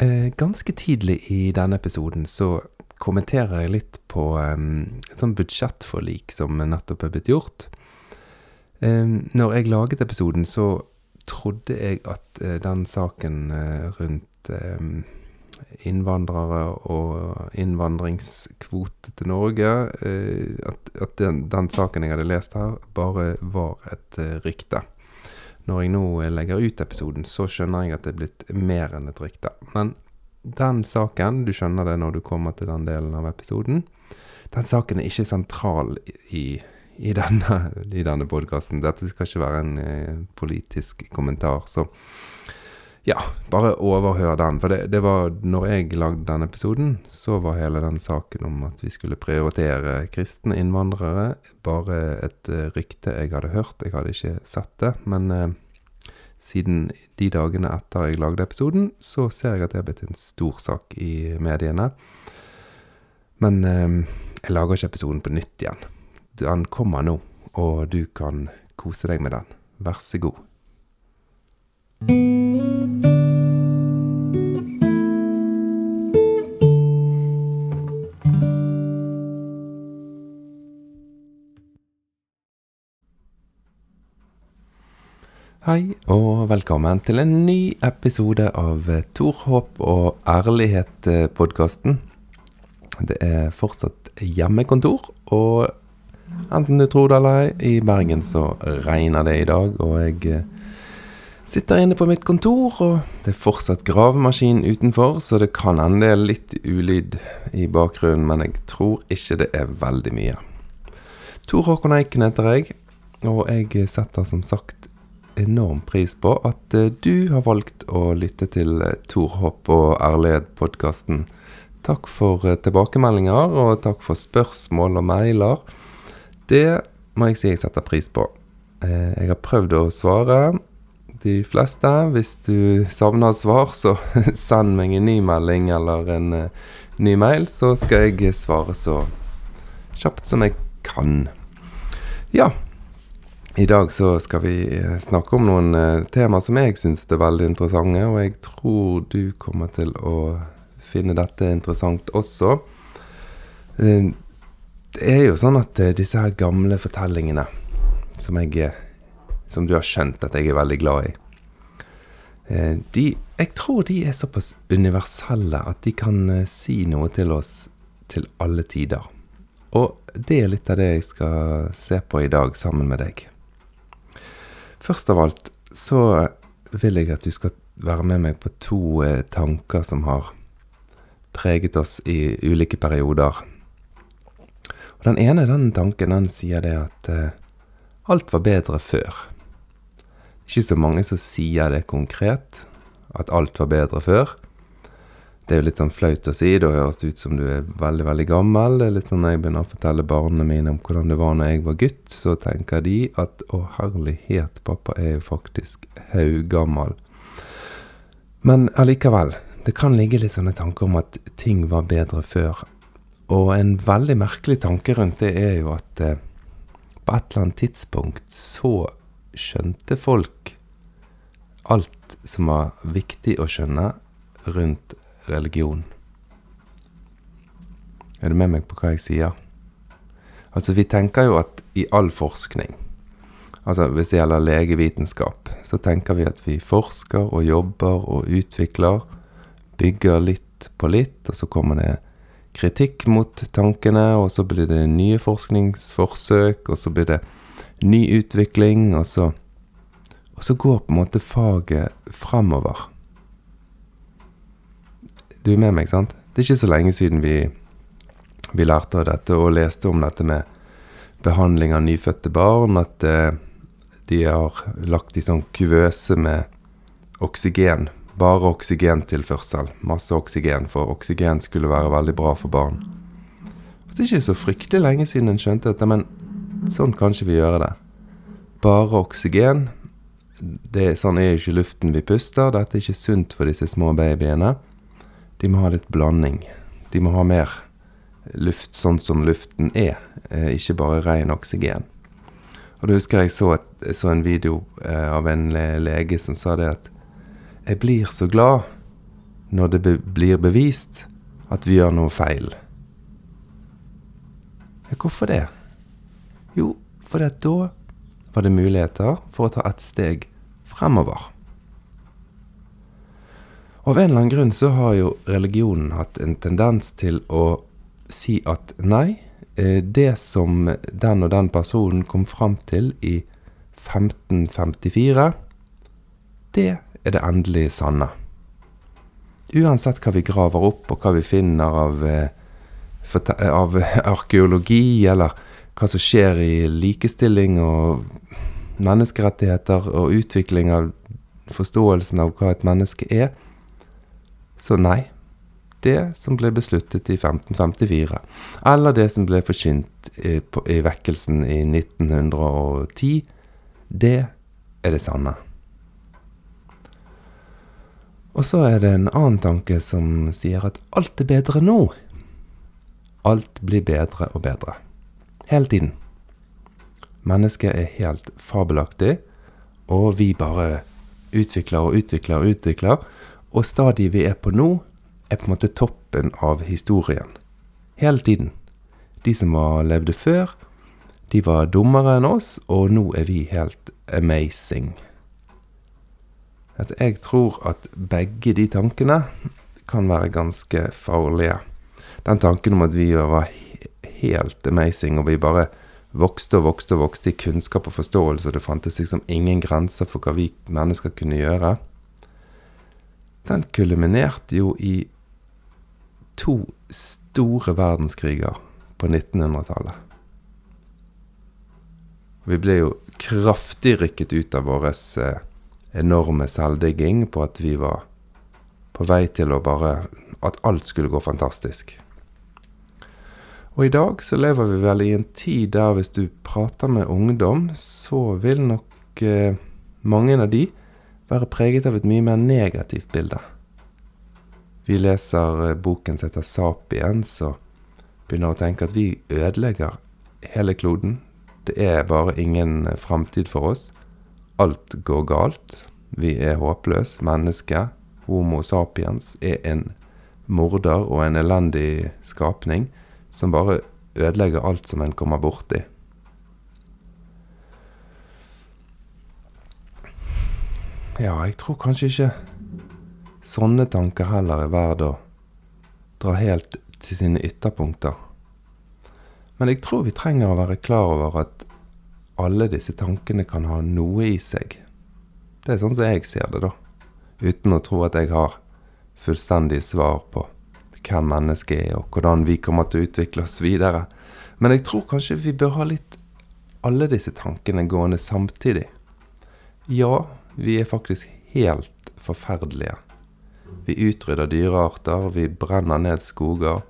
Eh, ganske tidlig i denne episoden så kommenterer jeg litt på um, et sånt budsjettforlik som nettopp er blitt gjort. Um, når jeg laget episoden, så trodde jeg at uh, den saken uh, rundt um, innvandrere og innvandringskvote til Norge at den, den, saken jeg hadde lest her, bare var et rykte. Når jeg nå legger ut episoden, så skjønner jeg at det er blitt mer enn et rykte. Men den saken, du skjønner det når du kommer til den delen av episoden, den saken er ikke sentral i, i denne, i denne podkasten. Dette skal ikke være en eh, politisk kommentar. Så ja, bare overhør den. For det, det, var når jeg lagde denne episoden, så var hele den saken om at vi skulle prioritere kristne innvandrere, bare et uh, rykte jeg hadde hørt. Jeg hadde ikke sett det. Men eh, siden de dagene etter jeg lagde episoden, så ser jeg at det har blitt en stor sak i mediene. Men eh, jeg lager ikke episoden på nytt igjen. Den kommer nå, og du kan kose deg med den. Vær så god. Hei og velkommen til en ny episode av Tor Håp og ærlighet-podkasten. Det er fortsatt hjemmekontor, og enten du tror det eller ei, i Bergen så regner det i dag. Og jeg eh, sitter inne på mitt kontor, og det er fortsatt gravemaskin utenfor, så det kan hende det er litt ulyd i bakgrunnen, men jeg tror ikke det er veldig mye. Tor Håkon Eiken heter jeg, og jeg setter som sagt enorm pris på at eh, du har valgt å lytte til Torhopp og ærlighet-podkasten. Takk for eh, tilbakemeldinger, og takk for spørsmål og mailer. Det må jeg si jeg setter pris på. Jeg har prøvd å svare de fleste. Hvis du savner svar, så send meg en ny melding eller en ny mail, så skal jeg svare så kjapt som jeg kan. Ja, i dag så skal vi eh, snakke om noen uh, temaer som jeg syns er veldig interessante, og jeg tror du kommer til å finne dette interessant også. Uh, det er jo sånn at uh, disse her gamle fortellingene som jeg Som du har skjønt at jeg er veldig glad i, de Jeg tror de er såpass universelle at de kan si noe til oss til alle tider. Og det er litt av det jeg skal se på i dag sammen med deg. Først av alt så vil jeg at du skal være med meg på to eh, tanker som har preget oss i ulike perioder. Og Den ene den tanken den sier det at eh, alt var bedre før. Ikke så mange som sier det konkret, at alt var bedre før. Det er jo litt sånn flaut å si. Da høres det ut som du er veldig, veldig gammel. Det er litt sånn Når jeg begynner å fortelle barna mine om hvordan det var når jeg var gutt, så tenker de at å herlighet, pappa er jo faktisk haugammal. Men allikevel. Det kan ligge litt sånne tanker om at ting var bedre før. Og en veldig merkelig tanke rundt det er jo at eh, på et eller annet tidspunkt så skjønte folk alt som var viktig å skjønne rundt religion. Er du med meg på hva jeg sier? Altså, vi tenker jo at i all forskning, altså hvis det gjelder legevitenskap, så tenker vi at vi forsker og jobber og utvikler, bygger litt på litt, og så kommer det kritikk mot tankene, og så blir det nye forskningsforsøk, og så blir det ny utvikling, og så, og så går på en måte faget fremover. Du er med meg, sant? Det er ikke så lenge siden vi, vi lærte av dette og leste om dette med behandling av nyfødte barn. At eh, de har lagt i sånn kuvøse med oksygen. Bare oksygentilførsel. Masse oksygen, for oksygen skulle være veldig bra for barn. Og så er det ikke så fryktelig lenge siden en skjønte at men sånn kan ikke vi gjøre det. Bare oksygen. Det, sånn er ikke luften vi puster. Dette er ikke sunt for disse små babyene. De må ha litt blanding. De må ha mer luft sånn som luften er, eh, ikke bare ren oksygen. Og da husker jeg så, et, så en video eh, av en lege som sa det at Jeg blir så glad når det be blir bevist at vi gjør noe feil. Hvorfor det? Jo, fordi da var det muligheter for å ta et steg fremover. Av en eller annen grunn så har jo religionen hatt en tendens til å si at nei, eh, det som den og den personen kom fram til i 1554, det er det endelig sanne. Uansett hva vi graver opp, og hva vi finner av, eh, av arkeologi, eller hva som skjer i likestilling og menneskerettigheter og utvikling av forståelsen av hva et menneske er, så nei. Det som ble besluttet i 1554, eller det som ble forkynt i, i vekkelsen i 1910, det er det sanne. Og så er det en annen tanke som sier at alt er bedre nå. Alt blir bedre og bedre. Hele tiden. Mennesket er helt fabelaktig, og vi bare utvikler og utvikler og utvikler. Og stadiet vi er på nå, er på en måte toppen av historien. Hele tiden. De som var, levde før, de var dummere enn oss, og nå er vi helt amazing. At jeg tror at begge de tankene kan være ganske farlige. Den tanken om at vi var helt amazing, og vi bare vokste og vokste og vokste i kunnskap og forståelse, og det fantes liksom ingen grenser for hva vi mennesker kunne gjøre, den kulminerte jo i to store verdenskriger på 1900-tallet. Vi ble jo kraftig rykket ut av vår eh, enorme selvdigging på at vi var på vei til å bare At alt skulle gå fantastisk. Og i dag så lever vi vel i en tid der hvis du prater med ungdom, så vil nok eh, mange av de være preget av et mye mer negativt bilde. Vi leser eh, boken som heter 'Sapiens', og begynner å tenke at vi ødelegger hele kloden. Det er bare ingen eh, framtid for oss. Alt går galt. Vi er håpløse. Mennesket, Homo sapiens, er en morder og en elendig skapning som bare ødelegger alt som en kommer borti. Ja, jeg tror kanskje ikke sånne tanker heller er verdt å dra helt til sine ytterpunkter. Men jeg tror vi trenger å være klar over at alle disse tankene kan ha noe i seg. Det er sånn som jeg ser det, da. Uten å tro at jeg har fullstendig svar på hvem mennesket er, og hvordan vi kommer til å utvikle oss videre. Men jeg tror kanskje vi bør ha litt alle disse tankene gående samtidig. Ja, vi er faktisk helt forferdelige. Vi utrydder dyrearter, vi brenner ned skoger.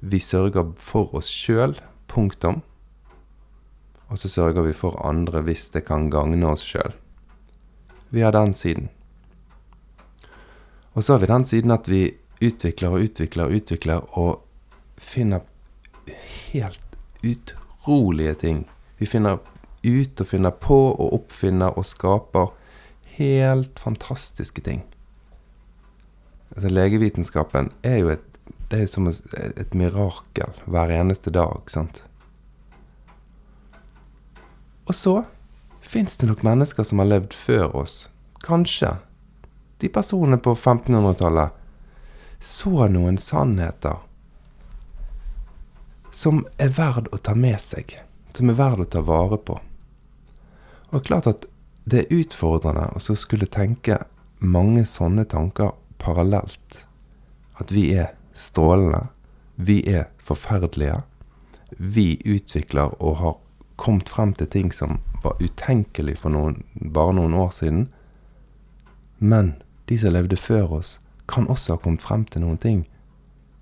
Vi sørger for oss sjøl, punktum. Og så sørger vi for andre hvis det kan gagne oss sjøl. Vi har den siden. Og så har vi den siden at vi utvikler og utvikler og utvikler og finner helt utrolige ting. Vi finner ut og finner på og oppfinner og skaper helt fantastiske ting. Altså Legevitenskapen er jo et, det er som et, mirakel hver eneste dag, sant. Og så fins det nok mennesker som har levd før oss. Kanskje. De personene på 1500-tallet så noen sannheter som er verd å ta med seg, som er verd å ta vare på. Og klart at det er utfordrende å skulle tenke mange sånne tanker parallelt. At vi er strålende, vi er forferdelige. Vi utvikler og har kommet frem til ting som var utenkelig for noen, bare noen år siden. Men de som levde før oss, kan også ha kommet frem til noen ting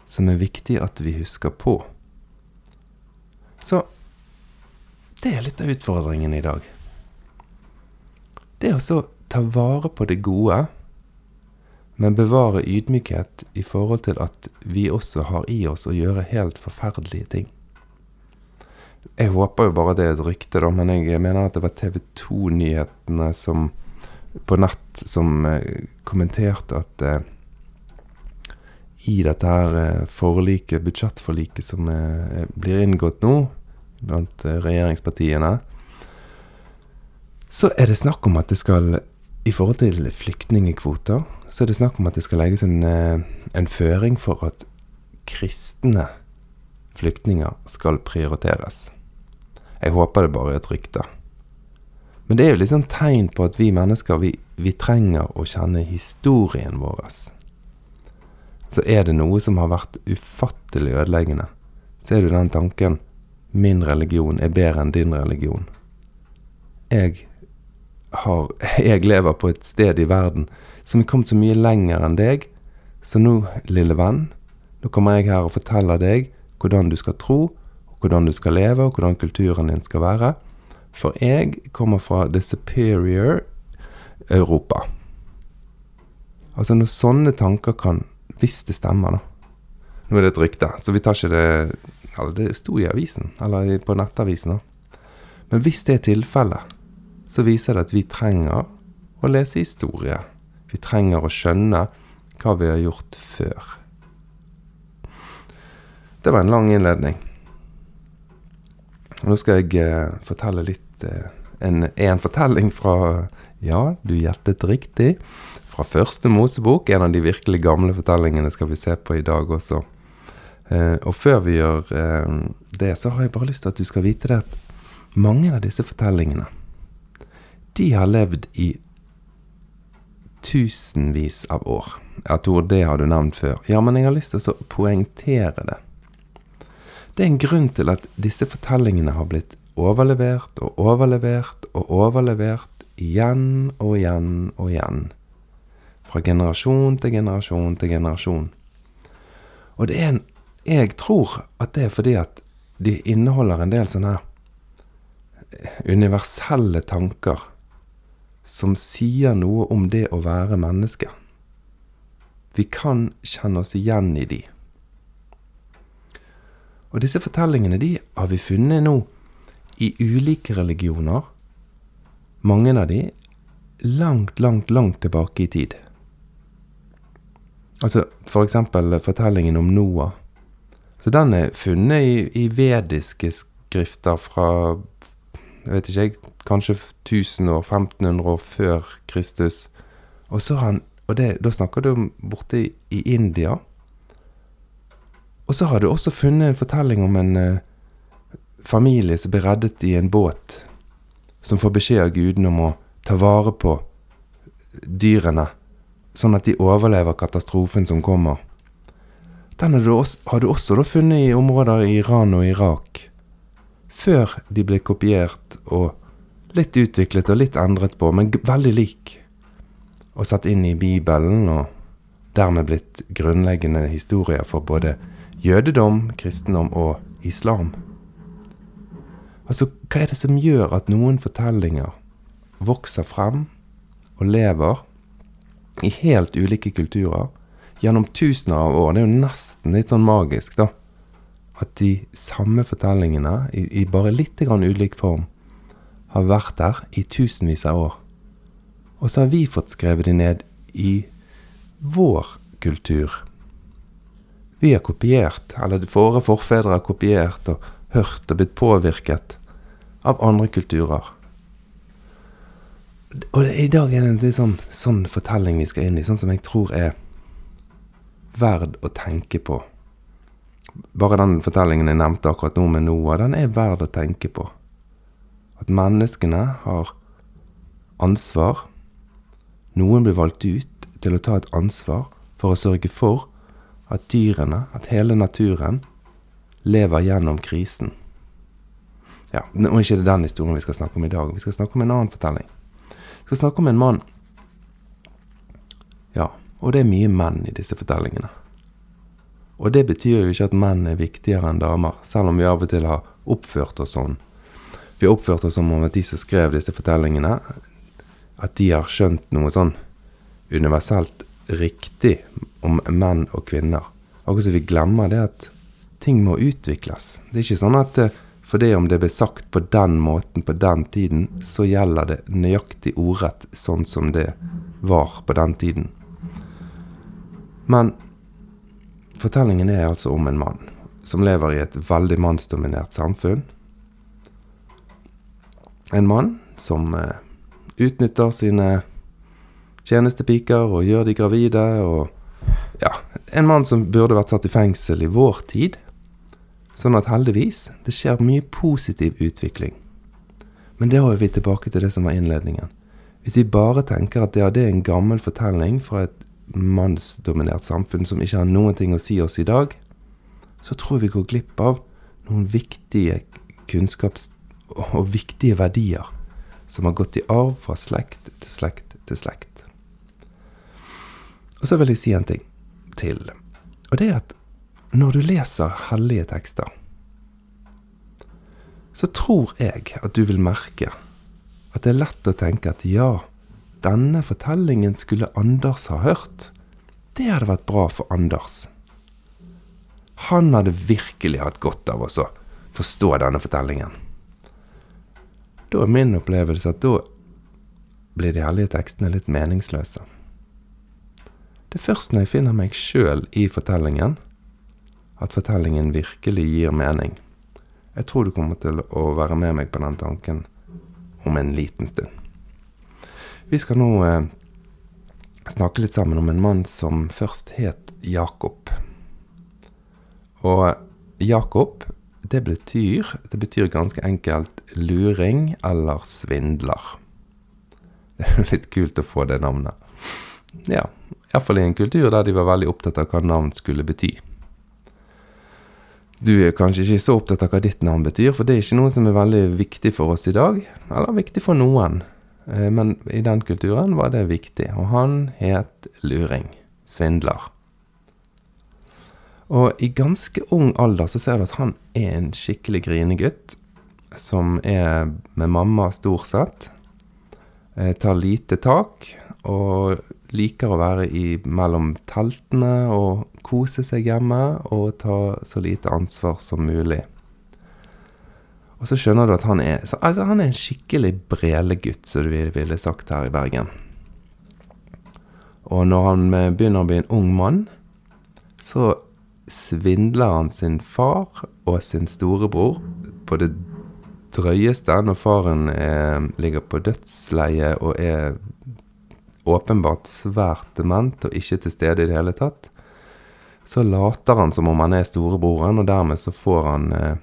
som er viktig at vi husker på. Så det er litt av utfordringen i dag. Det å så ta vare på det gode, men bevare ydmykhet i forhold til at vi også har i oss å gjøre helt forferdelige ting. Jeg håper jo bare det er et rykte, da, men jeg mener at det var TV 2-nyhetene som på nett som eh, kommenterte at eh, i dette her eh, forliket, budsjettforliket som eh, blir inngått nå blant eh, regjeringspartiene, så er det snakk om at det skal I forhold til flyktningekvoter, så er det snakk om at det skal legges en, en føring for at kristne flyktninger skal prioriteres. Jeg håper det bare er et rykte. Men det er jo litt sånn tegn på at vi mennesker, vi, vi trenger å kjenne historien vår så er det noe som har vært ufattelig ødeleggende. Så er det den tanken min religion er bedre enn din religion. Jeg, har, jeg lever på et sted i verden som er kommet så mye lenger enn deg. Så nå, lille venn, nå kommer jeg her og forteller deg hvordan du skal tro, og hvordan du skal leve, og hvordan kulturen din skal være. For jeg kommer fra the superior Europa. Altså, når sånne tanker kan hvis det stemmer, da. Nå er det et rykte, så vi tar ikke det Eller det sto i avisen, eller på nettavisen. da. Men hvis det er tilfellet, så viser det at vi trenger å lese historie. Vi trenger å skjønne hva vi har gjort før. Det var en lang innledning. Nå skal jeg eh, fortelle litt eh, en, en, fortelling fra Ja, du gjettet riktig fra første Mosebok. En av de virkelig gamle fortellingene skal vi se på i dag også. Eh, og før vi gjør det, så har jeg bare lyst til at du skal vite det at mange av disse fortellingene, de har levd i tusenvis av år. Ja, Tor, det har du nevnt før. Ja, men jeg har lyst til å poengtere det. Det er en grunn til at disse fortellingene har blitt overlevert og overlevert og overlevert igjen og igjen og igjen fra generasjon til generasjon til generasjon. Og det er en Jeg tror at det er fordi at de inneholder en del sånne universelle tanker som sier noe om det å være menneske. Vi kan kjenne oss igjen i de. Og disse fortellingene de har vi funnet nå i ulike religioner. Mange av de langt, langt, langt tilbake i tid. Altså for eksempel fortellingen om Noah. Så den er funnet i, i vediske skrifter fra jeg vet ikke, jeg, kanskje 1000 år, 1500 år før Kristus. Og så han, og det, da snakker du om borte i, i India. Og så har du også funnet en fortelling om en eh, familie som blir reddet i en båt, som får beskjed av gudene om å ta vare på dyrene sånn at de overlever katastrofen som kommer. Den har du også, har du også funnet i områder i Iran og Irak, før de ble kopiert og litt utviklet og litt endret på, men veldig lik, og satt inn i Bibelen, og dermed blitt grunnleggende historier for både jødedom, kristendom og islam. Altså, hva er det som gjør at noen fortellinger vokser frem og lever, i helt ulike kulturer gjennom tusener av år. Det er jo nesten litt sånn magisk, da. At de samme fortellingene, i, i bare litt ulik form, har vært der i tusenvis av år. Og så har vi fått skrevet de ned i vår kultur. Vi har kopiert, eller våre forfedre har kopiert og hørt og blitt påvirket av andre kulturer. Og i dag er det en sånn, sånn fortelling vi skal inn i, sånn som jeg tror er verd å tenke på. Bare den fortellingen jeg nevnte akkurat nå med Noah, den er verd å tenke på. At menneskene har ansvar. Noen blir valgt ut til å ta et ansvar for å sørge for at dyrene, at hele naturen, lever gjennom krisen. Ja, er ikke det er den historien vi skal snakke om i dag. Vi skal snakke om en annen fortelling Vi skal snakke om en mann. Ja, og det er mye menn i disse fortellingene. Og det betyr jo ikke at menn er viktigere enn damer, selv om vi av og til har oppført oss sånn. Vi har oppført oss som om at de som skrev disse fortellingene, at de har skjønt noe sånn universelt riktig om menn og kvinner. Akkurat som vi glemmer det at ting må utvikles. Det er ikke sånn at eh, for det om det ble sagt på den måten på den tiden, så gjelder det nøyaktig ordrett sånn som det var på den tiden. Men fortellingen er altså om en mann som lever i et veldig mannsdominert samfunn. En mann som eh, utnytter sine tjenestepiker og gjør de gravide, og ja, en mann som burde vært satt i fengsel i vår tid. Sånn at heldigvis, det skjer mye positiv utvikling. Men det er vi tilbake til det som var innledningen. Hvis vi bare tenker at ja, det er en gammel fortelling fra et mannsdominert samfunn som ikke har noen ting å si oss i dag, så tror jeg vi går glipp av noen viktige kunnskaps- og viktige verdier som har gått i arv fra slekt til slekt til slekt. Og så vil jeg si en ting til. Og det er at når du leser hellige tekster, så tror jeg at du vil merke at det er lett å tenke at ja, denne fortellingen skulle Anders ha hørt. Det hadde vært bra for Anders. Han hadde virkelig hatt godt av å forstå denne fortellingen. Da er min opplevelse at da blir de hellige tekstene litt meningsløse. Det er først når jeg finner meg sjøl i fortellingen, at fortellingen virkelig gir mening. Jeg tror du kommer til å være med meg på den tanken om en liten stund. Vi skal nå eh, snakke litt sammen om en mann som først het Jakob. Og Jakob, det betyr, det betyr ganske enkelt luring eller svindler. Det er jo litt kult å få det navnet. Ja, iallfall i en kultur der de var veldig opptatt av hva navn skulle bety. Du er kanskje ikke så opptatt av hva ditt navn betyr, for det er ikke noe som er veldig viktig for oss i dag. Eller viktig for noen. Eh, men i den kulturen var det viktig. Og han het luring. Svindler. Og i ganske ung alder så ser du at han er en skikkelig grinegutt. Som er med mamma stort sett. Eh, tar lite tak. Og liker å være i, mellom teltene og kose seg hjemme. Og ta så lite ansvar som mulig. Og så skjønner du at han er så, altså han er en skikkelig brelegutt, som du ville sagt her i Bergen. Og når han begynner å bli en ung mann, så svindler han sin far og sin storebror på det drøyeste når faren er, ligger på dødsleie og er åpenbart svært dement og ikke til stede i det hele tatt. Så later han som om han er storebroren, og dermed så får han eh,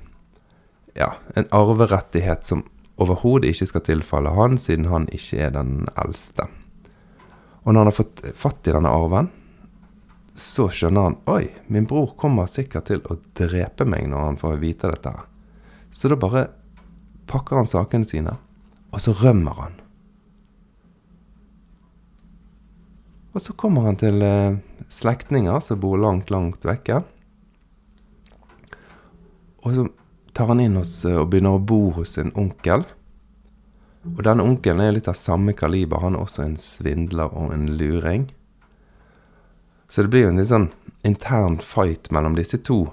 ja, en arverettighet som overhodet ikke skal tilfalle han, siden han ikke er den eldste. Og når han har fått fatt i denne arven, så skjønner han Oi, min bror kommer sikkert til å drepe meg når han får vite dette. Så da bare pakker han sakene sine, og så rømmer han. Og så kommer han til eh, slektninger som bor langt, langt vekke. Og så tar han inn hos, eh, og begynner å bo hos en onkel. Og denne onkelen er litt av samme kaliber. Han er også en svindler og en luring. Så det blir jo en litt sånn intern fight mellom disse to.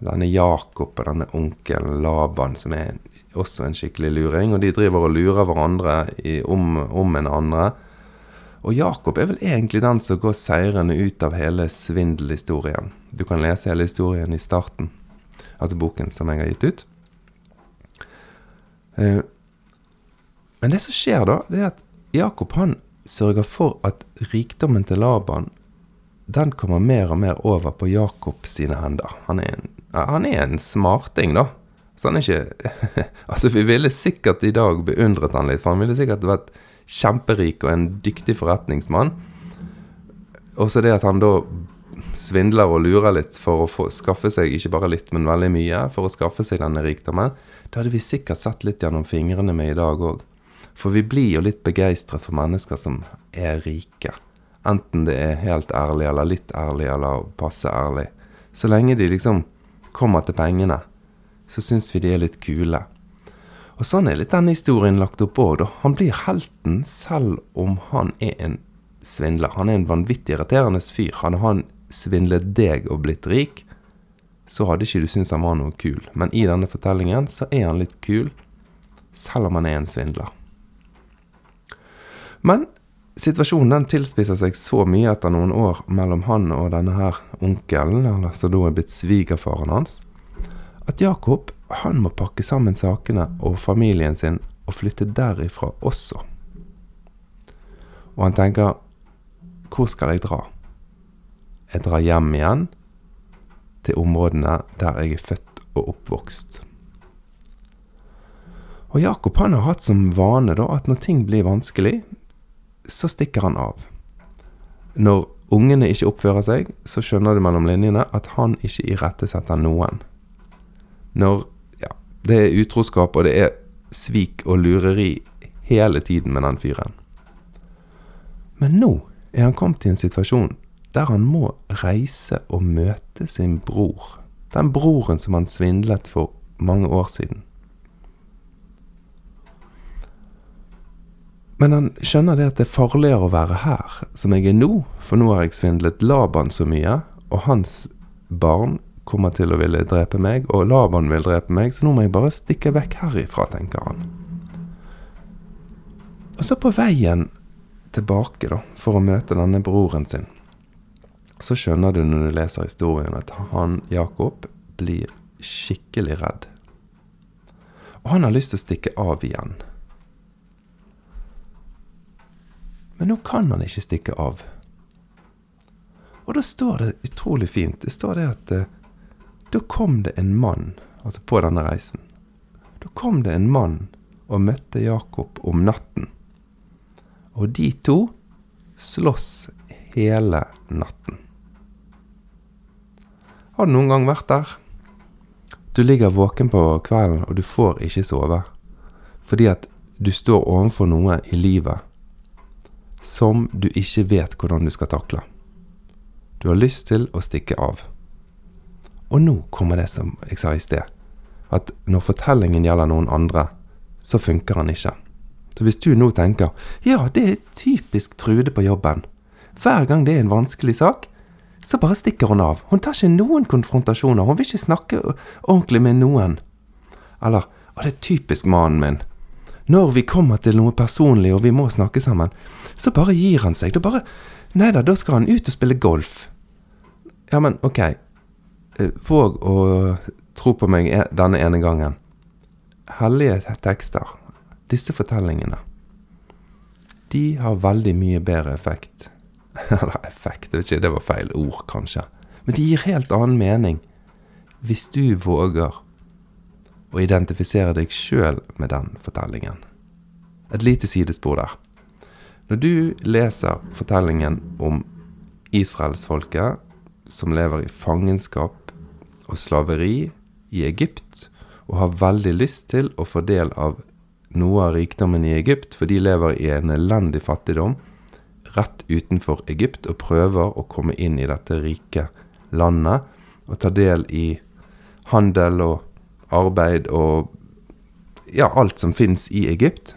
Denne Jakob og denne onkelen Laban, som er også en skikkelig luring. Og de driver og lurer hverandre i, om, om en andre. Og Jakob er vel egentlig den som går seirende ut av hele svindelhistorien. Du kan lese hele historien i starten altså boken som jeg har gitt ut. Eh, men det som skjer da, det er at Jakob han sørger for at rikdommen til Laban den kommer mer og mer over på Jakob sine hender. Han er en, han er en smarting, da. Så han er ikke Altså, vi ville sikkert i dag beundret han litt, for han ville sikkert vært kjemperik og en dyktig forretningsmann. Også det at han da svindler og lurer litt for å få, skaffe seg ikke bare litt, men veldig mye, for å skaffe seg denne rikdommen, det hadde vi sikkert sett litt gjennom fingrene med i dag òg. For vi blir jo litt begeistret for mennesker som er rike. Enten det er helt ærlig eller litt ærlig eller passe ærlig. Så lenge de liksom kommer til pengene, så syns vi de er litt kule. Og sånn er litt denne historien lagt opp òg, da. Han blir helten selv om han er en svindler. Han er en vanvittig irriterende fyr. Han har han svindlet deg og blitt rik, så hadde ikke du syntes han var noe kul. Men i denne fortellingen så er han litt kul, selv om han er en svindler. Men situasjonen den tilspisser seg så mye etter noen år mellom han og denne her onkelen, eller som da er blitt svigerfaren hans, at Jakob han må pakke sammen sakene og familien sin og flytte derifra også. Og han tenker hvor skal jeg dra? Jeg drar hjem igjen til områdene der jeg er født og oppvokst. Og Jakob han har hatt som vane da at når ting blir vanskelig, så stikker han av. Når ungene ikke oppfører seg, så skjønner du mellom linjene at han ikke irettesetter noen. Når ja, det er utroskap og det er svik og lureri hele tiden med den fyren. Men nå er han kommet i en situasjon der han må reise og møte sin bror. Den broren som han svindlet for mange år siden. Men han skjønner det at det er farligere å være her, som jeg er nå, for nå har jeg svindlet Laban så mye, og hans barn kommer til å ville drepe meg, og Laban vil drepe meg, så nå må jeg bare stikke vekk herifra, tenker han. Og så på veien tilbake, da, for å møte denne broren sin, så skjønner du når du leser historien, at han, Jakob, blir skikkelig redd. Og han har lyst til å stikke av igjen. Men nå kan han ikke stikke av. Og da står det utrolig fint. Det står det at uh, da kom det en mann, altså på denne reisen. Da kom det en mann og møtte Jakob om natten. Og de to slåss hele natten. Har du noen gang vært der? Du ligger våken på kvelden, og du får ikke sove. Fordi at du står overfor noe i livet som du ikke vet hvordan du skal takle. Du har lyst til å stikke av. Og nå kommer det som jeg sa i sted, at når fortellingen gjelder noen andre, så funker han ikke. Så hvis du nå tenker ja, det er typisk Trude på jobben. Hver gang det er en vanskelig sak, så bare stikker hun av. Hun tar ikke noen konfrontasjoner. Hun vil ikke snakke ordentlig med noen. Eller å, det er typisk mannen min. Når vi kommer til noe personlig og vi må snakke sammen, så bare gir han seg. Da bare Nei da, da skal han ut og spille golf. Ja, men ok. Eh, våg å tro på meg e, denne ene gangen. Hellige tekster, disse fortellingene, de har veldig mye bedre effekt. Eller effekt, ikke, det var feil ord, kanskje. Men det gir helt annen mening hvis du våger å identifisere deg sjøl med den fortellingen. Et lite sidespor der. Når du leser fortellingen om israelsfolket som lever i fangenskap og slaveri i Egypt, og har veldig lyst til å få del av noe av rikdommen i Egypt, for de lever i en elendig fattigdom rett utenfor Egypt og prøver å komme inn i dette rike landet og ta del i handel og arbeid og ja, alt som fins i Egypt.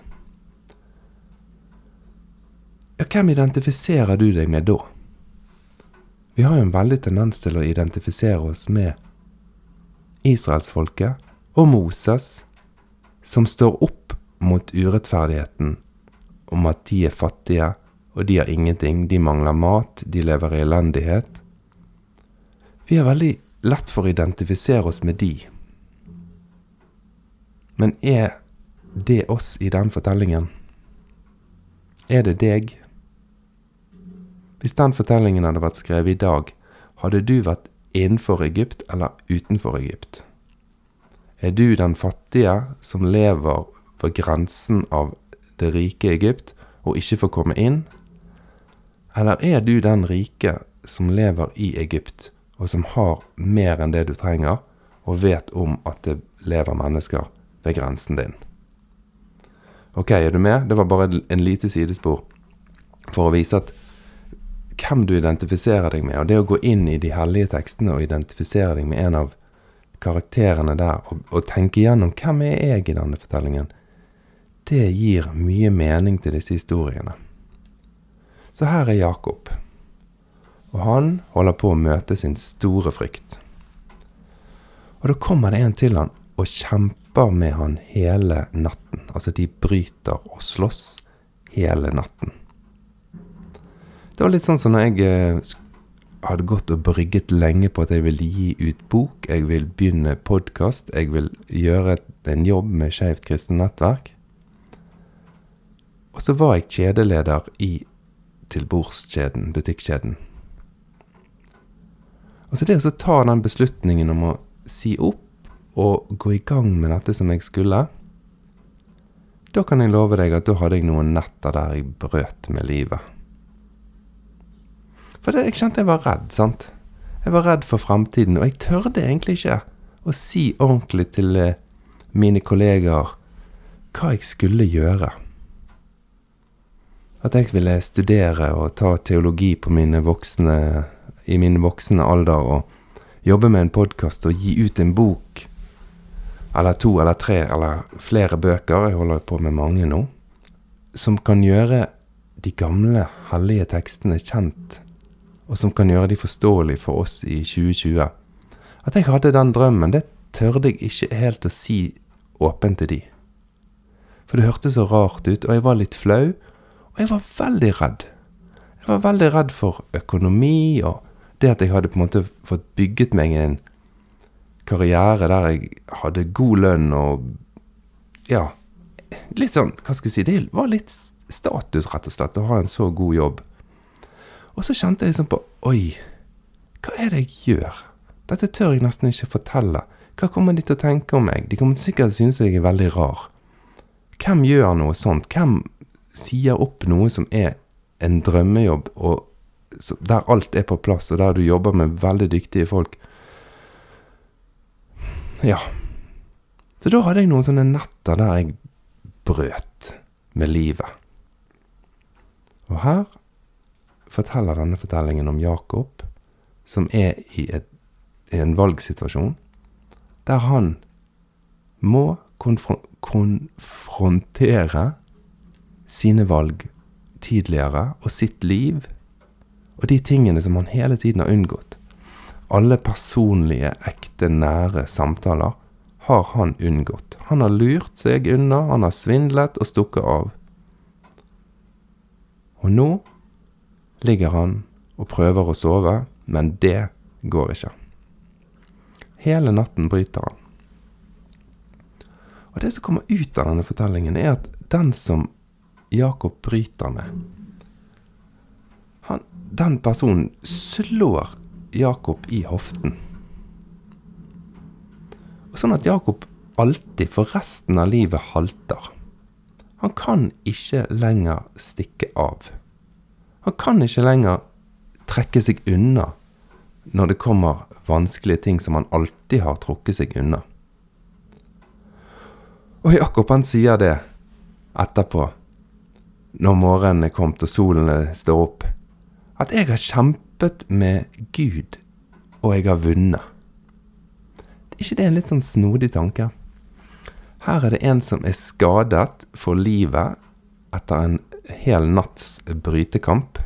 Ja, hvem identifiserer du deg med da? Vi har jo en veldig tendens til å identifisere oss med israelsfolket og Moses, som står opp mot urettferdigheten om at de er fattige, og de har ingenting, de mangler mat, de lever i elendighet. Vi har veldig lett for å identifisere oss med de. Men er det oss i den fortellingen? Er det deg? Hvis den fortellingen hadde vært skrevet i dag, hadde du vært innenfor Egypt eller utenfor Egypt? Er du den fattige som lever på grensen av det rike Egypt og ikke får komme inn? Eller er du den rike som lever i Egypt, og som har mer enn det du trenger, og vet om at det lever mennesker ved grensen din? Ok, er du med? Det var bare en lite sidespor for å vise at hvem du identifiserer deg med. Og det å gå inn i de hellige tekstene og identifisere deg med en av karakterene der, og, og tenke igjennom hvem er jeg i denne fortellingen, det gir mye mening til disse historiene. Så her er Jakob, og han holder på å møte sin store frykt. Og da kommer det en til han og kjemper med han hele natten. Altså, de bryter og slåss hele natten. Det var litt sånn som når jeg eh, hadde gått og brygget lenge på at jeg ville gi ut bok, jeg vil begynne podkast, jeg vil gjøre en jobb med Skeivt kristent nettverk. Og så var jeg kjedeleder i tilbordskjeden, butikkjeden. Og så det å ta den beslutningen om å si opp og gå i gang med dette som jeg skulle, da kan jeg love deg at da hadde jeg noen netter der jeg brøt med livet. For det, jeg kjente jeg var redd, sant. Jeg var redd for fremtiden, og jeg tørde egentlig ikke å si ordentlig til eh, mine kollegaer hva jeg skulle gjøre. At jeg ville studere og ta teologi mine voksne, i min voksne alder og jobbe med en podkast og gi ut en bok eller to eller tre eller flere bøker, jeg holder på med mange nå, som kan gjøre de gamle, hellige tekstene kjent og som kan gjøre de forståelige for oss i 2020. At jeg hadde den drømmen, det tørde jeg ikke helt å si åpent til de. For det hørtes så rart ut, og jeg var litt flau, og jeg var veldig redd. Jeg var veldig redd for økonomi, og det at jeg hadde på en måte fått bygget meg en karriere der jeg hadde god lønn og ja, litt sånn, hva skal jeg si, det var litt status, rett og slett, å ha en så god jobb. Og så kjente jeg liksom på Oi, hva er det jeg gjør? Dette tør jeg nesten ikke fortelle. Hva kommer de til å tenke om meg? De kommer sikkert synes jeg er veldig rar. Hvem gjør noe sånt? Hvem sier opp noe som er en drømmejobb, og der alt er på plass, og der du jobber med veldig dyktige folk? Ja. Så da hadde jeg noen sånne netter der jeg brøt med livet. Og her forteller denne fortellingen om Jakob, som er i, et, i en valgsituasjon der han må konfron konfrontere sine valg tidligere og sitt liv og de tingene som han hele tiden har unngått. Alle personlige, ekte, nære samtaler har han unngått. Han har lurt seg unna, han har svindlet og stukket av. Og nå ligger han og prøver å sove, men det går ikke. Hele natten bryter han. Og det som kommer ut av denne fortellingen, er at den som Jakob bryter med, han, den personen slår Jakob i hoften. Sånn at Jakob alltid, for resten av livet, halter. Han kan ikke lenger stikke av. Han kan ikke lenger trekke seg unna når det kommer vanskelige ting som han alltid har trukket seg unna. Og Jakob han sier det etterpå, når morgenen er kommet og solen står opp, at jeg har kjempet med Gud, og jeg har vunnet. Er ikke det en litt sånn snodig tanke? Her er det en som er skadet for livet etter en hel natts brytekamp.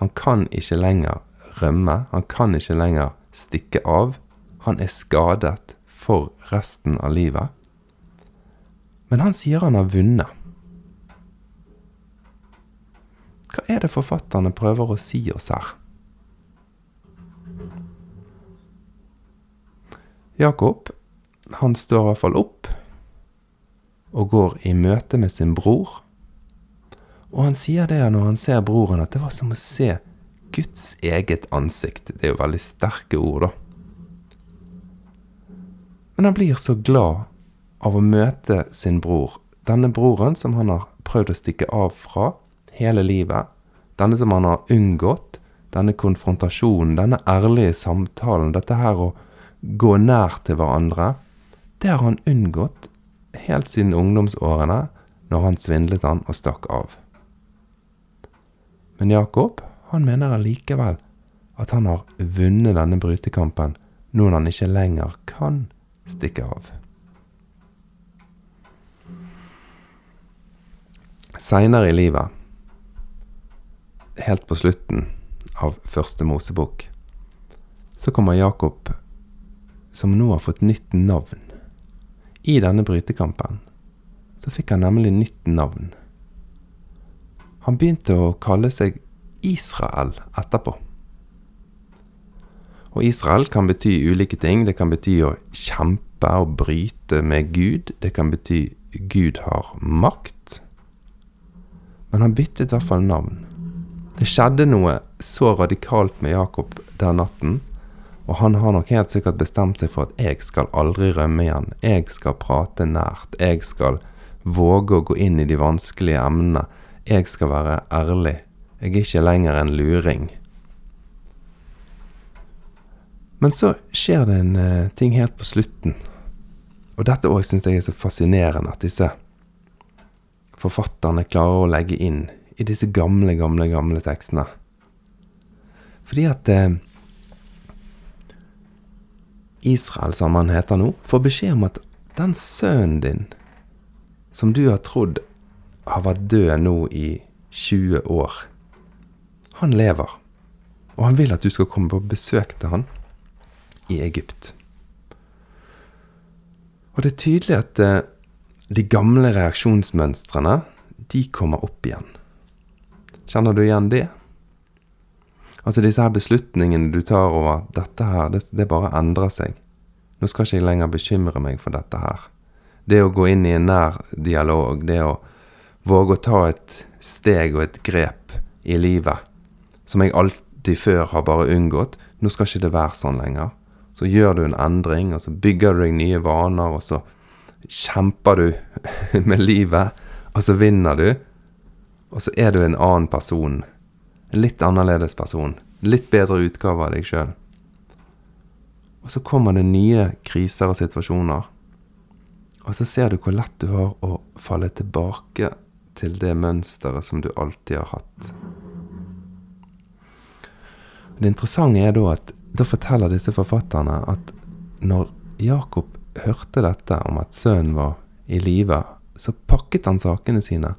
Han kan ikke lenger rømme. Han kan ikke lenger stikke av. Han er skadet for resten av livet. Men han sier han har vunnet. Hva er det forfatterne prøver å si oss her? Jakob, han står i hvert fall opp og går i møte med sin bror og han sier det når han ser broren, at det var som å se Guds eget ansikt. Det er jo veldig sterke ord, da. Men han blir så glad av å møte sin bror. Denne broren som han har prøvd å stikke av fra hele livet. Denne som han har unngått. Denne konfrontasjonen, denne ærlige samtalen. Dette her å gå nær til hverandre. Det har han unngått helt siden ungdomsårene, når han svindlet han og stakk av. Men Jakob, han mener allikevel at han har vunnet denne brytekampen nå når han ikke lenger kan stikke av. Seinere i livet, helt på slutten av første Mosebok, så kommer Jakob, som nå har fått nytt navn. I denne brytekampen så fikk han nemlig nytt navn. Han begynte å kalle seg Israel etterpå. Og Israel kan bety ulike ting. Det kan bety å kjempe og bryte med Gud. Det kan bety Gud har makt. Men han byttet i hvert fall navn. Det skjedde noe så radikalt med Jakob den natten, og han har nok helt sikkert bestemt seg for at jeg skal aldri rømme igjen. Jeg skal prate nært. Jeg skal våge å gå inn i de vanskelige emnene. Jeg skal være ærlig. Jeg er ikke lenger en luring. Men så skjer det en uh, ting helt på slutten. Og dette òg syns jeg er så fascinerende, at disse forfatterne klarer å legge inn i disse gamle, gamle, gamle tekstene. Fordi at eh, Israel, som han heter nå, får beskjed om at den sønnen din, som du har trodd har vært død nå i 20 år, han lever. Og han vil at du skal komme på besøk til han i Egypt. Og det er tydelig at eh, de gamle reaksjonsmønstrene, de kommer opp igjen. Kjenner du igjen det? Altså disse her beslutningene du tar over dette her, det, det bare endrer seg. Nå skal ikke jeg lenger bekymre meg for dette her. Det å gå inn i en nær dialog, det å våge å ta et steg og et grep i livet som jeg alltid før har bare unngått, nå skal ikke det være sånn lenger. Så gjør du en endring, og så bygger du deg nye vaner, og så kjemper du med livet, og så vinner du. Og så er du en annen person. En litt annerledes person. Litt bedre utgave av deg sjøl. Og så kommer det nye kriser og situasjoner. Og så ser du hvor lett du har å falle tilbake til det mønsteret som du alltid har hatt. Det interessante er da at da forteller disse forfatterne at når Jakob hørte dette om at sønnen var i live, så pakket han sakene sine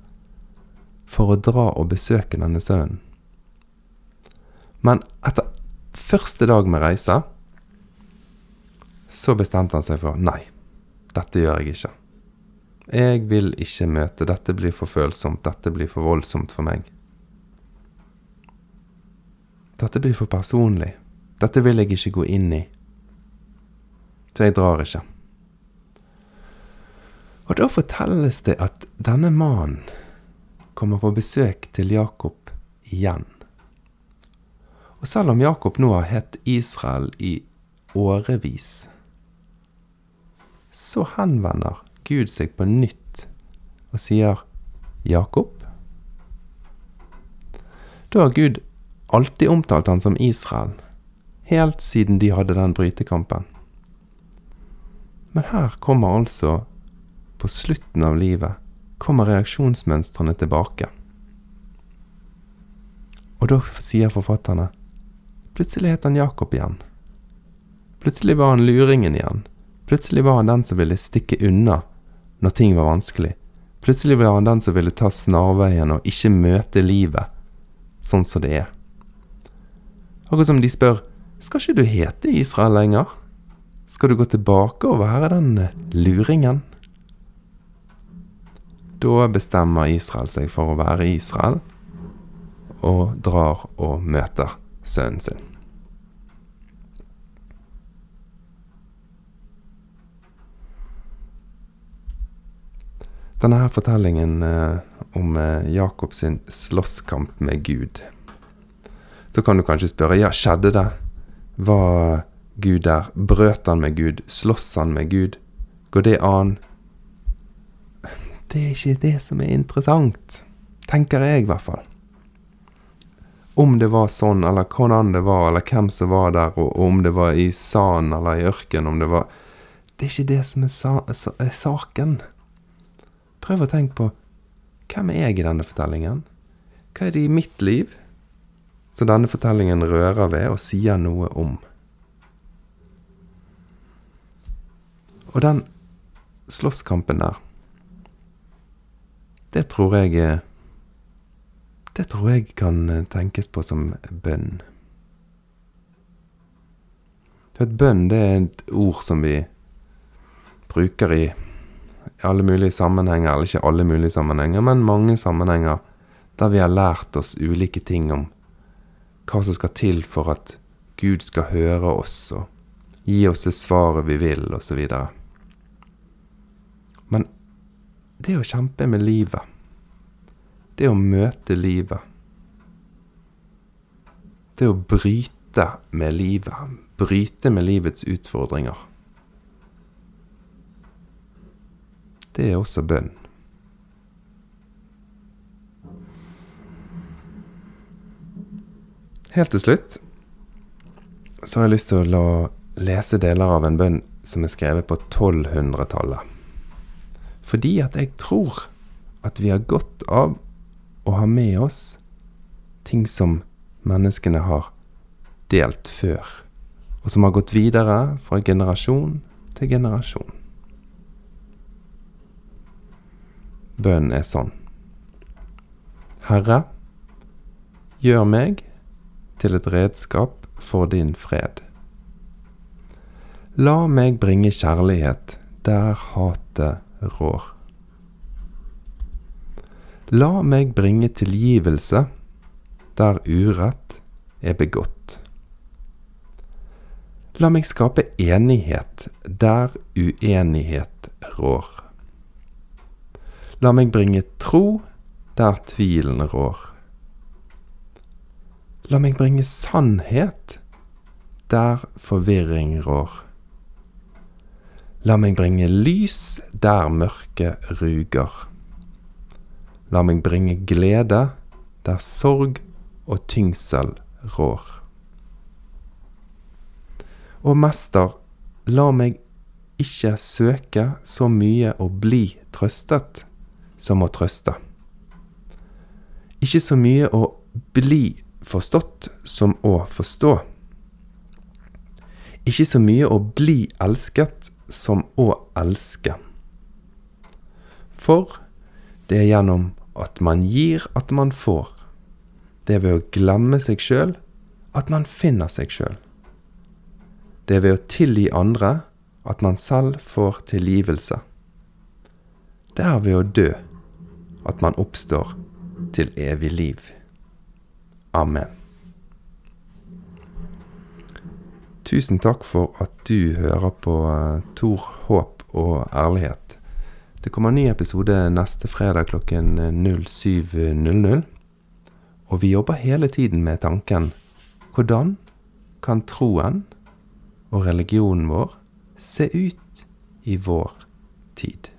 for å dra og besøke denne sønnen. Men etter første dag med reise så bestemte han seg for nei, dette gjør jeg ikke. Jeg vil ikke møte, dette blir for følsomt, dette blir for voldsomt for meg. Dette blir for personlig. Dette vil jeg ikke gå inn i. Så jeg drar ikke. Og da fortelles det at denne mannen kommer på besøk til Jakob igjen. Og selv om Jakob nå har hett Israel i årevis, så henvender Gud seg på nytt og sier Jakob. Da har Gud alltid omtalt han som Israel helt siden de hadde den brytekampen. Men her kommer altså, på slutten av livet, kommer reaksjonsmønstrene tilbake. Og da sier forfatterne plutselig het han Jakob igjen. Plutselig var han luringen igjen. Plutselig var han den som ville stikke unna når ting var vanskelig. Plutselig var han den som ville ta snarveien og ikke møte livet sånn som det er. Akkurat som de spør skal ikke du hete Israel lenger? Skal du gå tilbake og være den eh, luringen? Da bestemmer Israel seg for å være Israel, og drar og møter sønnen sin. Denne her fortellingen eh, om Jakobs Jakob sin slåsskamp med Gud. Så kan du kanskje spørre ja, skjedde det? Var Gud der? Brøt han med Gud? Slåss han med Gud? Går det an? Det er ikke det som er interessant, tenker jeg i hvert fall. Om det var sånn, eller hvordan det var, eller hvem som var der, og om det var i sanden eller i ørkenen, om det var Det er ikke det som er, sa er saken. Prøv å tenke på hvem er jeg i denne fortellingen? Hva er det i mitt liv? Så denne fortellingen rører ved og sier noe om. Og den slåsskampen der, det tror jeg Det tror jeg kan tenkes på som bønn. Vet, bønn det er et ord som vi bruker i alle mulige sammenhenger, eller ikke alle mulige sammenhenger, men mange sammenhenger der vi har lært oss ulike ting om hva som skal til for at Gud skal høre oss og gi oss det svaret vi vil, osv. Men det å kjempe med livet, det å møte livet, det å bryte med livet, bryte med livets utfordringer, det er også bønn. Helt til slutt så har jeg lyst til å lese deler av en bønn som er skrevet på 1200-tallet. Fordi at jeg tror at vi har godt av å ha med oss ting som menneskene har delt før, og som har gått videre fra generasjon til generasjon. Bønnen er sånn. Herre, gjør meg til et redskap for din fred. La meg bringe kjærlighet der hatet rår. La meg bringe tilgivelse der urett er begått. La meg skape enighet der uenighet rår. La meg bringe tro der tvilen rår. La meg bringe sannhet der forvirring rår. La meg bringe lys der mørket ruger. La meg bringe glede der sorg og tyngsel rår. Og mester, la meg ikke søke så mye å bli trøstet som å trøste. Ikke så mye å bli forstått som å forstå. Ikke så mye å bli elsket som å elske. For det er gjennom at man gir at man får. Det er ved å glemme seg sjøl at man finner seg sjøl. Det er ved å tilgi andre at man selv får tilgivelse. Det er ved å dø at man oppstår til evig liv. Amen. Tusen takk for at du hører på uh, Tor, håp og ærlighet. Det kommer en ny episode neste fredag klokken 07.00. Og vi jobber hele tiden med tanken hvordan kan troen og religionen vår se ut i vår tid?